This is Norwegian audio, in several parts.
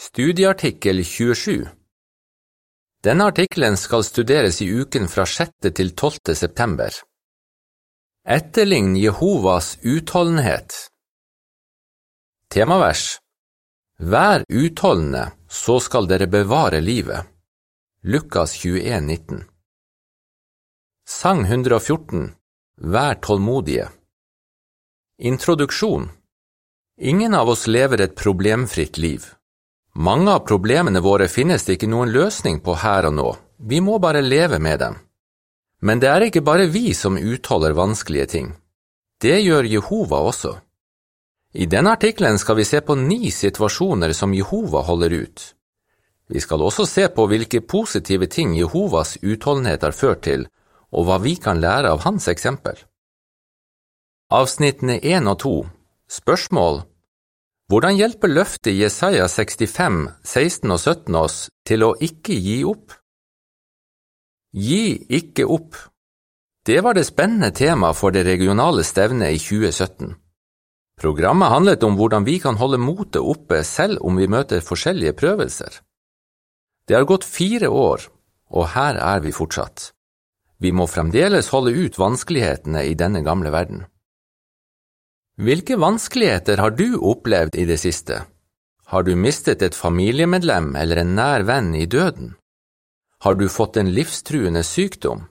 Studieartikkel 27 Denne artikkelen skal studeres i uken fra 6. til 12. september. Etterlign Jehovas utholdenhet. Temavers Vær utholdende, så skal dere bevare livet. Lukas 21, 19 Sang 114 Vær tålmodige. Introduksjon Ingen av oss lever et problemfritt liv. Mange av problemene våre finnes det ikke noen løsning på her og nå, vi må bare leve med dem. Men det er ikke bare vi som utholder vanskelige ting. Det gjør Jehova også. I denne artikkelen skal vi se på ni situasjoner som Jehova holder ut. Vi skal også se på hvilke positive ting Jehovas utholdenhet har ført til, og hva vi kan lære av hans eksempel. Avsnittene 1 og 2 Spørsmål hvordan hjelper løftet i Jesaja 65, 16 og 17 oss til å ikke gi opp? Gi ikke opp. Det var det spennende temaet for det regionale stevnet i 2017. Programmet handlet om hvordan vi kan holde motet oppe selv om vi møter forskjellige prøvelser. Det har gått fire år, og her er vi fortsatt. Vi må fremdeles holde ut vanskelighetene i denne gamle verden. Hvilke vanskeligheter har du opplevd i det siste? Har du mistet et familiemedlem eller en nær venn i døden? Har du fått en livstruende sykdom?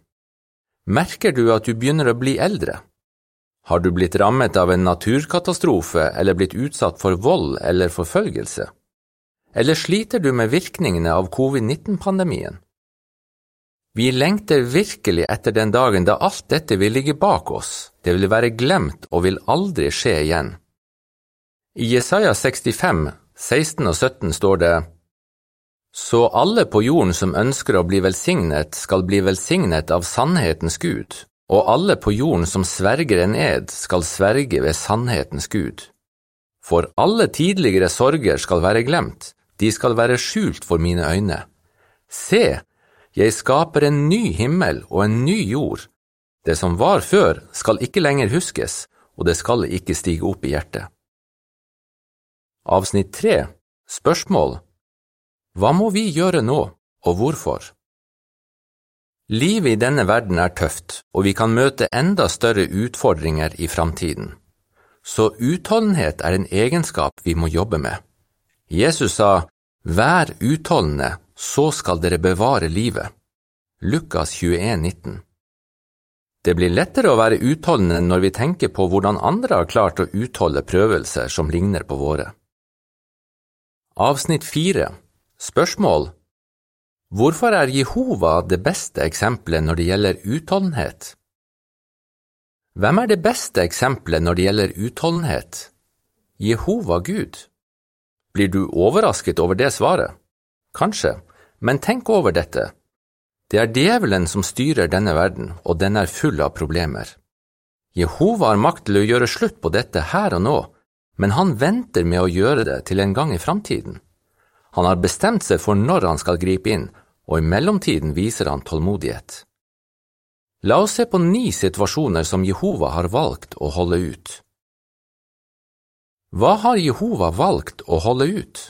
Merker du at du begynner å bli eldre? Har du blitt rammet av en naturkatastrofe eller blitt utsatt for vold eller forfølgelse? Eller sliter du med virkningene av covid-19-pandemien? Vi lengter virkelig etter den dagen da alt dette vil ligge bak oss, det vil være glemt og vil aldri skje igjen. I Jesaja 65, 16 og 17 står det Så alle på jorden som ønsker å bli velsignet, skal bli velsignet av sannhetens Gud, og alle på jorden som sverger en ed, skal sverge ved sannhetens Gud. For alle tidligere sorger skal være glemt, de skal være skjult for mine øyne. Se, jeg skaper en ny himmel og en ny jord. Det som var før, skal ikke lenger huskes, og det skal ikke stige opp i hjertet. Avsnitt tre Spørsmål Hva må vi gjøre nå, og hvorfor? Livet i denne verden er tøft, og vi kan møte enda større utfordringer i framtiden. Så utholdenhet er en egenskap vi må jobbe med. Jesus sa, Vær utholdende, så skal dere bevare livet. Lukas 21, 19 Det blir lettere å være utholdende når vi tenker på hvordan andre har klart å utholde prøvelser som ligner på våre. Avsnitt 4 Spørsmål Hvorfor er Jehova det beste eksempelet når det gjelder utholdenhet? Hvem er det beste eksempelet når det gjelder utholdenhet? Jehova Gud. Blir du overrasket over det svaret? Kanskje, men tenk over dette. Det er djevelen som styrer denne verden, og den er full av problemer. Jehova har makt til å gjøre slutt på dette her og nå, men han venter med å gjøre det til en gang i framtiden. Han har bestemt seg for når han skal gripe inn, og i mellomtiden viser han tålmodighet. La oss se på ni situasjoner som Jehova har valgt å holde ut. Hva har Jehova valgt å holde ut?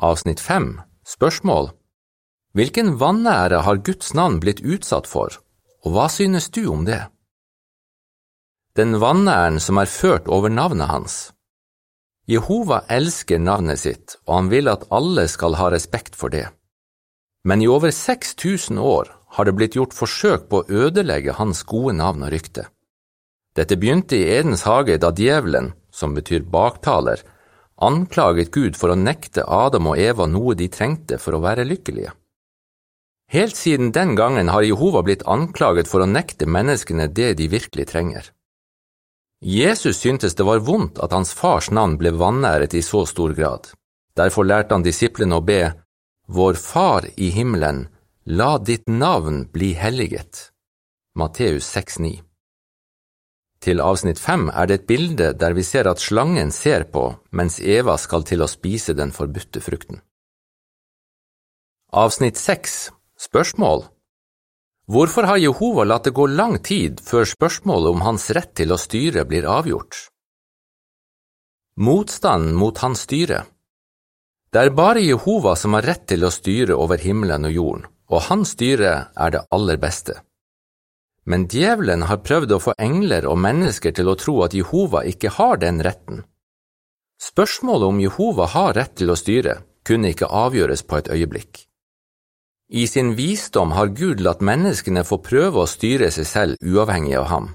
Avsnitt 5 Spørsmål Hvilken vanære har Guds navn blitt utsatt for, og hva synes du om det? Den vanæren som er ført over navnet hans. Jehova elsker navnet sitt, og han vil at alle skal ha respekt for det. Men i over 6000 år har det blitt gjort forsøk på å ødelegge hans gode navn og rykte. Dette begynte i Edens hage da djevelen, som betyr baktaler, anklaget Gud for å nekte Adam og Eva noe de trengte for å være lykkelige. Helt siden den gangen har Jehova blitt anklaget for å nekte menneskene det de virkelig trenger. Jesus syntes det var vondt at hans fars navn ble vanæret i så stor grad. Derfor lærte han disiplene å be Vår Far i himmelen, la ditt navn bli helliget. Matteus 6,9 til avsnitt fem er det et bilde der vi ser at slangen ser på mens Eva skal til å spise den forbudte frukten. Avsnitt seks Spørsmål Hvorfor har Jehova latt det gå lang tid før spørsmålet om hans rett til å styre blir avgjort? Motstand mot hans styre Det er bare Jehova som har rett til å styre over himmelen og jorden, og hans styre er det aller beste. Men djevelen har prøvd å få engler og mennesker til å tro at Jehova ikke har den retten. Spørsmålet om Jehova har rett til å styre, kunne ikke avgjøres på et øyeblikk. I sin visdom har Gud latt menneskene få prøve å styre seg selv uavhengig av ham.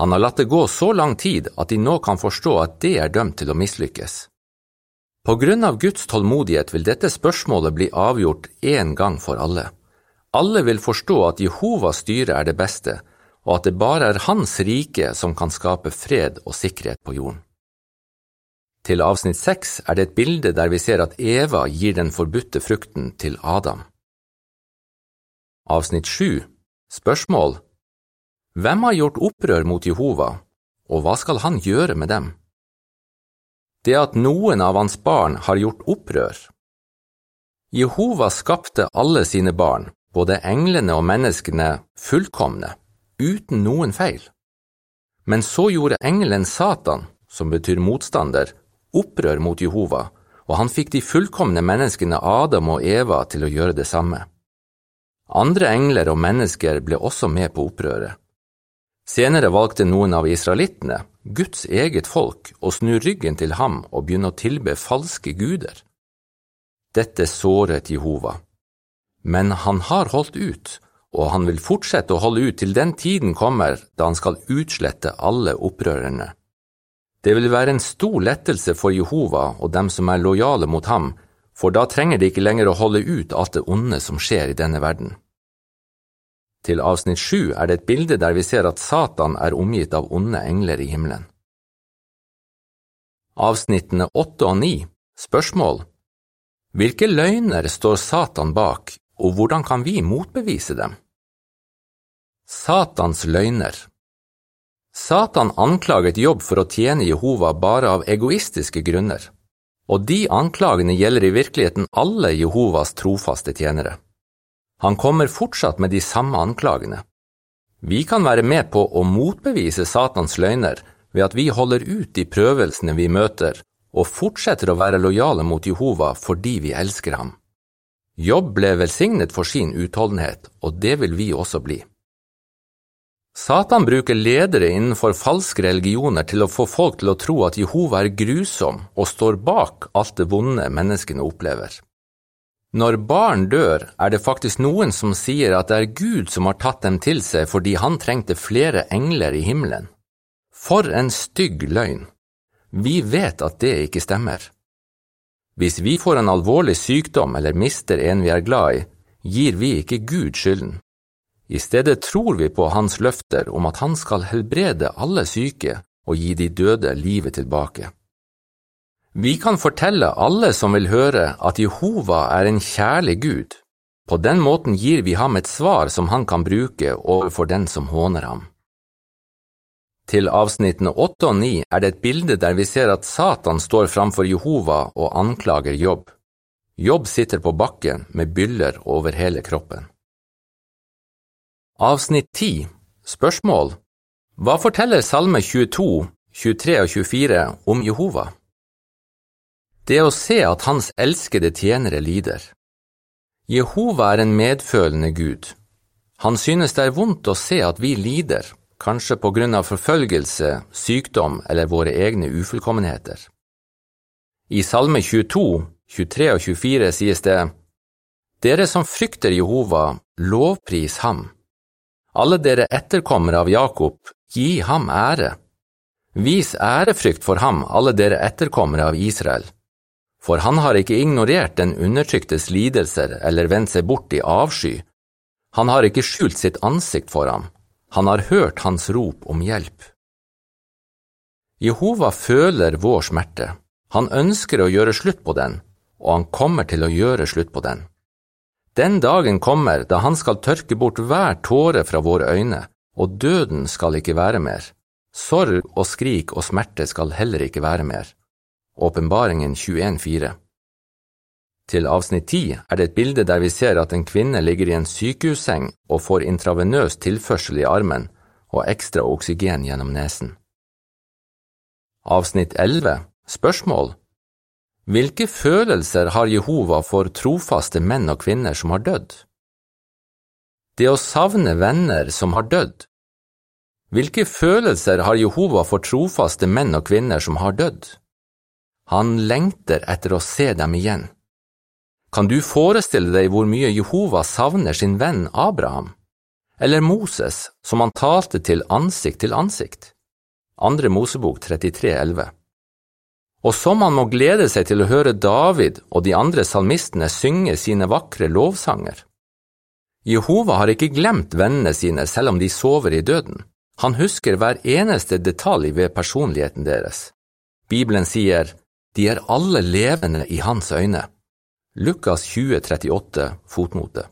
Han har latt det gå så lang tid at de nå kan forstå at det er dømt til å mislykkes. På grunn av Guds tålmodighet vil dette spørsmålet bli avgjort én gang for alle. Alle vil forstå at Jehovas styre er det beste, og at det bare er Hans rike som kan skape fred og sikkerhet på jorden. Til avsnitt seks er det et bilde der vi ser at Eva gir den forbudte frukten til Adam. Avsnitt sju Spørsmål Hvem har gjort opprør mot Jehova, og hva skal han gjøre med dem? Det at noen av hans barn har gjort opprør. Jehova skapte alle sine barn, både englene og menneskene, fullkomne, uten noen feil. Men så gjorde engelen Satan, som betyr motstander, opprør mot Jehova, og han fikk de fullkomne menneskene Adam og Eva til å gjøre det samme. Andre engler og mennesker ble også med på opprøret. Senere valgte noen av israelittene, Guds eget folk, å snu ryggen til ham og begynne å tilbe falske guder. Dette såret Jehova. Men han har holdt ut, og han vil fortsette å holde ut til den tiden kommer da han skal utslette alle opprørerne. Det vil være en stor lettelse for Jehova og dem som er lojale mot ham, for da trenger de ikke lenger å holde ut alt det onde som skjer i denne verden. Til avsnitt sju er det et bilde der vi ser at Satan er omgitt av onde engler i himmelen. Avsnittene åtte og ni Spørsmål Hvilke løgner står Satan bak, og hvordan kan vi motbevise dem? Satans løgner Satan anklaget Jobb for å tjene Jehova bare av egoistiske grunner, og de anklagene gjelder i virkeligheten alle Jehovas trofaste tjenere. Han kommer fortsatt med de samme anklagene. Vi kan være med på å motbevise Satans løgner ved at vi holder ut de prøvelsene vi møter, og fortsetter å være lojale mot Jehova fordi vi elsker ham. Jobb ble velsignet for sin utholdenhet, og det vil vi også bli. Satan bruker ledere innenfor falske religioner til å få folk til å tro at Jehova er grusom og står bak alt det vonde menneskene opplever. Når barn dør, er det faktisk noen som sier at det er Gud som har tatt dem til seg fordi han trengte flere engler i himmelen. For en stygg løgn! Vi vet at det ikke stemmer. Hvis vi får en alvorlig sykdom eller mister en vi er glad i, gir vi ikke Gud skylden. I stedet tror vi på hans løfter om at han skal helbrede alle syke og gi de døde livet tilbake. Vi kan fortelle alle som vil høre at Jehova er en kjærlig Gud. På den måten gir vi ham et svar som han kan bruke overfor den som håner ham. Til avsnittene åtte og ni er det et bilde der vi ser at Satan står framfor Jehova og anklager Jobb. Jobb sitter på bakken med byller over hele kroppen. Avsnitt 10 Spørsmål Hva forteller Salme 22, 23 og 24 om Jehova? Det å se at hans elskede tjenere lider. Jehova er en medfølende Gud. Han synes det er vondt å se at vi lider, kanskje på grunn av forfølgelse, sykdom eller våre egne ufullkommenheter. I Salme 22, 23 og 24 sies det, Dere som frykter Jehova, lovpris ham. Alle dere etterkommere av Jakob, gi ham ære. Vis ærefrykt for ham, alle dere etterkommere av Israel. For han har ikke ignorert den undertryktes lidelser eller vendt seg bort i avsky. Han har ikke skjult sitt ansikt for ham. Han har hørt hans rop om hjelp. Jehova føler vår smerte. Han ønsker å gjøre slutt på den, og han kommer til å gjøre slutt på den. Den dagen kommer da han skal tørke bort hver tåre fra våre øyne, og døden skal ikke være mer. Sorg og skrik og smerte skal heller ikke være mer. Åpenbaringen 21,4 Til avsnitt 10 er det et bilde der vi ser at en kvinne ligger i en sykehusseng og får intravenøs tilførsel i armen og ekstra oksygen gjennom nesen. Avsnitt 11 Spørsmål Hvilke følelser har Jehova for trofaste menn og kvinner som har dødd? Det å savne venner som har dødd. Hvilke følelser har Jehova for trofaste menn og kvinner som har dødd? Han lengter etter å se dem igjen. Kan du forestille deg hvor mye Jehova savner sin venn Abraham? Eller Moses, som han talte til ansikt til ansikt? Andre Mosebok 33, 11 og som han må glede seg til å høre David og de andre salmistene synge sine vakre lovsanger. Jehova har ikke glemt vennene sine selv om de sover i døden. Han husker hver eneste detalj ved personligheten deres. Bibelen sier de er alle levende i hans øyne. Lukas 2038, fotnote.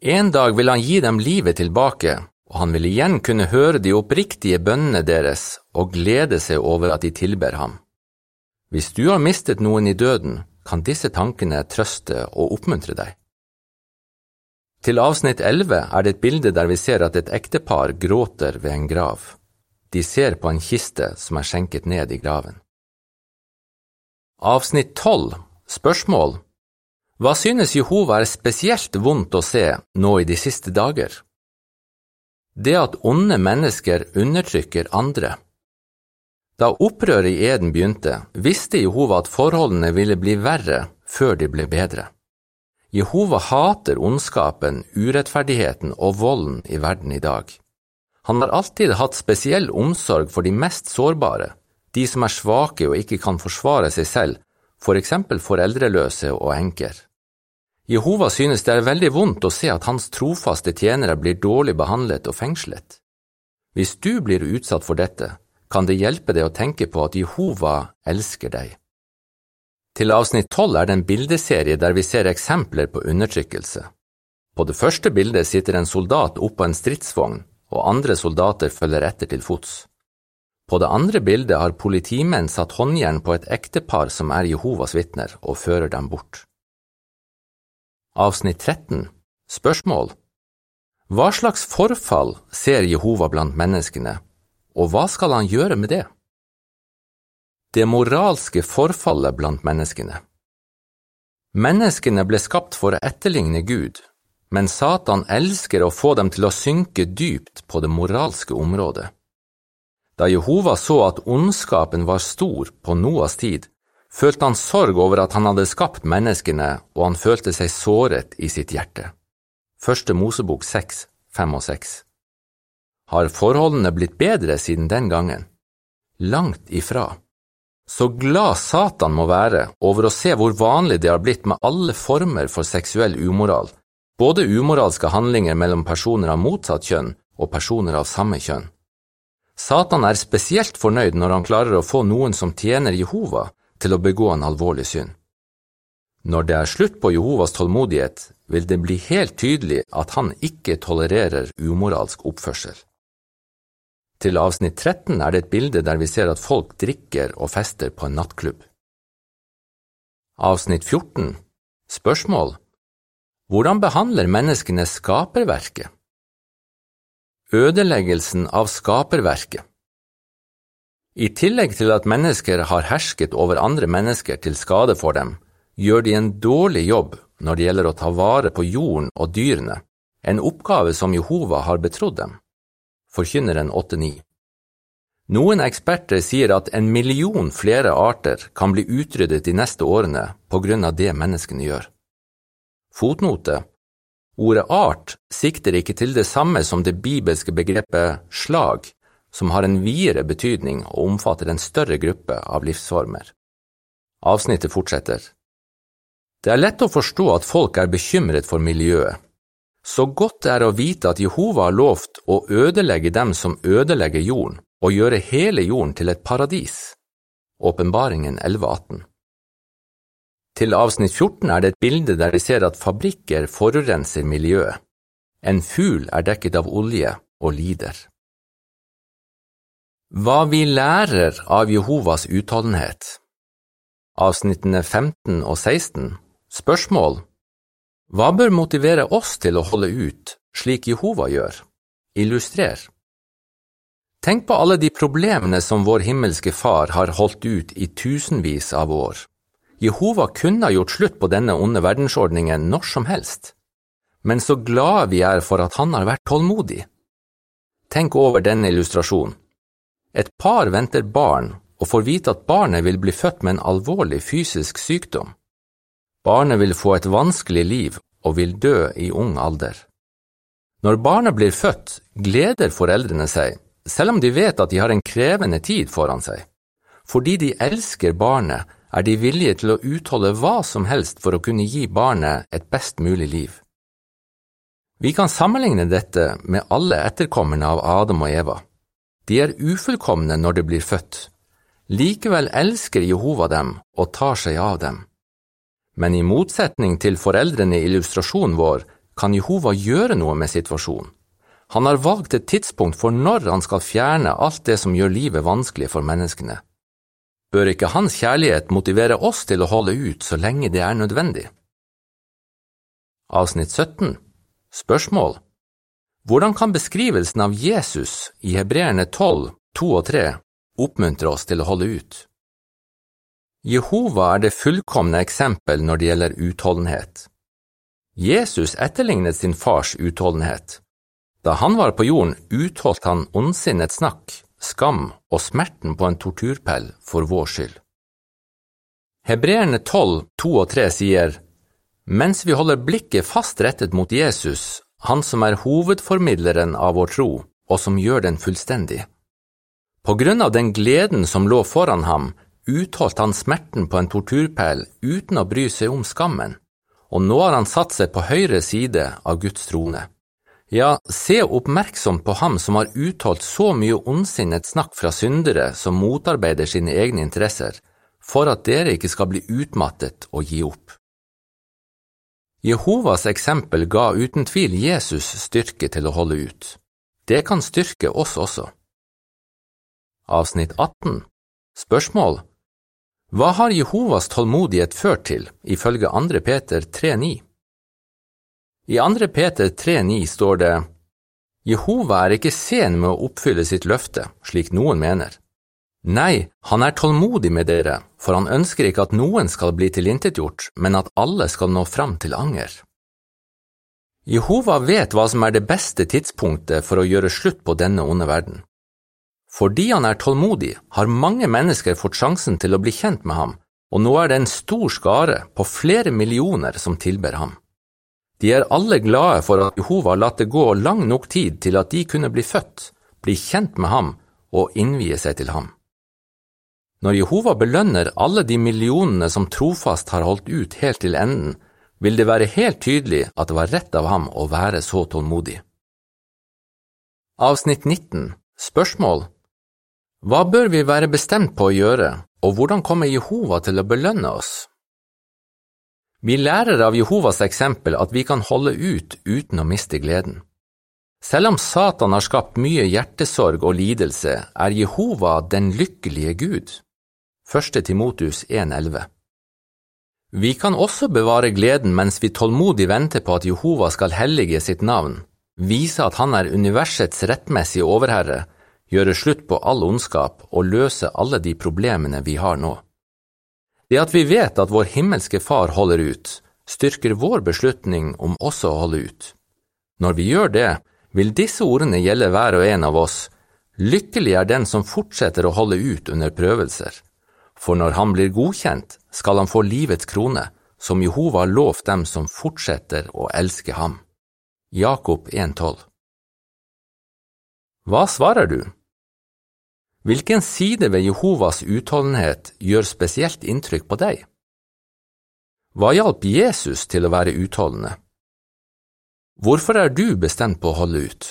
En dag vil han gi dem livet tilbake, og han vil igjen kunne høre de oppriktige bønnene deres og glede seg over at de tilber ham. Hvis du har mistet noen i døden, kan disse tankene trøste og oppmuntre deg. Til avsnitt 11 er det et bilde der vi ser at et ektepar gråter ved en grav. De ser på en kiste som er skjenket ned i graven. Avsnitt 12 Spørsmål Hva synes Jehova er spesielt vondt å se nå i de siste dager? Det at onde mennesker undertrykker andre. Da opprøret i Eden begynte, visste Jehova at forholdene ville bli verre før de ble bedre. Jehova hater ondskapen, urettferdigheten og volden i verden i dag. Han har alltid hatt spesiell omsorg for de mest sårbare, de som er svake og ikke kan forsvare seg selv, for eksempel foreldreløse og enker. Jehova synes det er veldig vondt å se at hans trofaste tjenere blir dårlig behandlet og fengslet. Hvis du blir utsatt for dette, kan det hjelpe deg å tenke på at Jehova elsker deg. Til avsnitt tolv er det en bildeserie der vi ser eksempler på undertrykkelse. På det første bildet sitter en soldat oppå en stridsvogn, og andre soldater følger etter til fots. På det andre bildet har politimenn satt håndjern på et ektepar som er Jehovas vitner, og fører dem bort. Avsnitt 13 Spørsmål Hva slags forfall ser Jehova blant menneskene, og hva skal han gjøre med det? Det moralske forfallet blant menneskene Menneskene ble skapt for å etterligne Gud, men Satan elsker å få dem til å synke dypt på det moralske området. Da Jehova så at ondskapen var stor på Noas tid, følte han sorg over at han hadde skapt menneskene, og han følte seg såret i sitt hjerte. Første Mosebok 6, 5 og 6 har forholdene blitt bedre siden den gangen? Langt ifra. Så glad Satan må være over å se hvor vanlig det har blitt med alle former for seksuell umoral, både umoralske handlinger mellom personer av motsatt kjønn og personer av samme kjønn. Satan er spesielt fornøyd når han klarer å få noen som tjener Jehova, til å begå en alvorlig synd. Når det er slutt på Jehovas tålmodighet, vil det bli helt tydelig at han ikke tolererer umoralsk oppførsel. Til avsnitt 13 er det et bilde der vi ser at folk drikker og fester på en nattklubb. Avsnitt 14 Spørsmål Hvordan behandler menneskene skaperverket? Ødeleggelsen av skaperverket I tillegg til at mennesker har hersket over andre mennesker til skade for dem, gjør de en dårlig jobb når det gjelder å ta vare på jorden og dyrene, en oppgave som Jehova har betrodd dem. Forkynneren 8.9. Noen eksperter sier at en million flere arter kan bli utryddet de neste årene på grunn av det menneskene gjør. Fotnote Ordet art sikter ikke til det samme som det bibelske begrepet slag, som har en videre betydning og omfatter en større gruppe av livsformer. Avsnittet fortsetter. Det er lett å forstå at folk er bekymret for miljøet, så godt det er å vite at Jehova har lovt å ødelegge dem som ødelegger jorden, og gjøre hele jorden til et paradis. Åpenbaringen 11.18 Til avsnitt 14 er det et bilde der vi ser at fabrikker forurenser miljøet. En fugl er dekket av olje og lider. Hva vi lærer av Jehovas utholdenhet Avsnittene 15 og 16 Spørsmål hva bør motivere oss til å holde ut, slik Jehova gjør? Illustrer. Tenk på alle de problemene som vår himmelske Far har holdt ut i tusenvis av år, Jehova kunne ha gjort slutt på denne onde verdensordningen når som helst, men så glade vi er for at han har vært tålmodig. Tenk over denne illustrasjonen. Et par venter barn og får vite at barnet vil bli født med en alvorlig fysisk sykdom. Barnet vil få et vanskelig liv og vil dø i ung alder. Når barnet blir født, gleder foreldrene seg, selv om de vet at de har en krevende tid foran seg. Fordi de elsker barnet, er de villige til å utholde hva som helst for å kunne gi barnet et best mulig liv. Vi kan sammenligne dette med alle etterkommerne av Adam og Eva. De er ufullkomne når de blir født. Likevel elsker Jehova dem og tar seg av dem. Men i motsetning til foreldrene i illustrasjonen vår kan Jehova gjøre noe med situasjonen. Han har valgt et tidspunkt for når han skal fjerne alt det som gjør livet vanskelig for menneskene. Bør ikke hans kjærlighet motivere oss til å holde ut så lenge det er nødvendig? Avsnitt 17 Spørsmål Hvordan kan beskrivelsen av Jesus i Hebreerne 12, 2 og 3 oppmuntre oss til å holde ut? Jehova er det fullkomne eksempel når det gjelder utholdenhet. Jesus etterlignet sin fars utholdenhet. Da han var på jorden, utholdt han ondsinnets snakk, skam og smerten på en torturpell for vår skyld. Hebreerne 12, 2 og 3 sier, Mens vi holder blikket fast rettet mot Jesus, han som er hovedformidleren av vår tro, og som gjør den fullstendig. På grunn av den gleden som lå foran ham, utholdt han smerten på en torturpæl uten å bry seg om skammen, og nå har han satt seg på høyre side av Guds trone. Ja, se oppmerksomt på ham som har uttalt så mye ondsinnet snakk fra syndere som motarbeider sine egne interesser, for at dere ikke skal bli utmattet og gi opp. Jehovas eksempel ga uten tvil Jesus styrke til å holde ut. Det kan styrke oss også. Avsnitt 18 Spørsmål Hva har Jehovas tålmodighet ført til, ifølge 2. Peter 3,9? I 2. Peter 3,9 står det Jehova er ikke sen med å oppfylle sitt løfte, slik noen mener. Nei, han er tålmodig med dere, for han ønsker ikke at noen skal bli tilintetgjort, men at alle skal nå fram til anger. Jehova vet hva som er det beste tidspunktet for å gjøre slutt på denne onde verden. Fordi han er tålmodig, har mange mennesker fått sjansen til å bli kjent med ham, og nå er det en stor skare på flere millioner som tilber ham. De er alle glade for at Jehova har latt det gå lang nok tid til at de kunne bli født, bli kjent med ham og innvie seg til ham. Når Jehova belønner alle de millionene som trofast har holdt ut helt til enden, vil det være helt tydelig at det var rett av ham å være så tålmodig. Avsnitt 19 Spørsmål Hva bør vi være bestemt på å gjøre, og hvordan kommer Jehova til å belønne oss? Vi lærer av Jehovas eksempel at vi kan holde ut uten å miste gleden. Selv om Satan har skapt mye hjertesorg og lidelse, er Jehova den lykkelige Gud. 1. Timotus 1,11 Vi kan også bevare gleden mens vi tålmodig venter på at Jehova skal hellige sitt navn, vise at han er universets rettmessige overherre, gjøre slutt på all ondskap og løse alle de problemene vi har nå. Det at vi vet at vår himmelske Far holder ut, styrker vår beslutning om også å holde ut. Når vi gjør det, vil disse ordene gjelde hver og en av oss. Lykkelig er den som fortsetter å holde ut under prøvelser for når han blir godkjent, skal han få livets krone, som Jehova lovt dem som fortsetter å elske ham. Jakob 1,12 Hva svarer du? Hvilken side ved Jehovas utholdenhet gjør spesielt inntrykk på deg? Hva hjalp Jesus til å være utholdende? Hvorfor er du bestemt på å holde ut?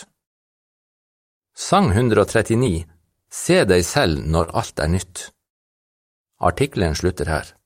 Sang 139 Se deg selv når alt er nytt. Artikkelen slutter her.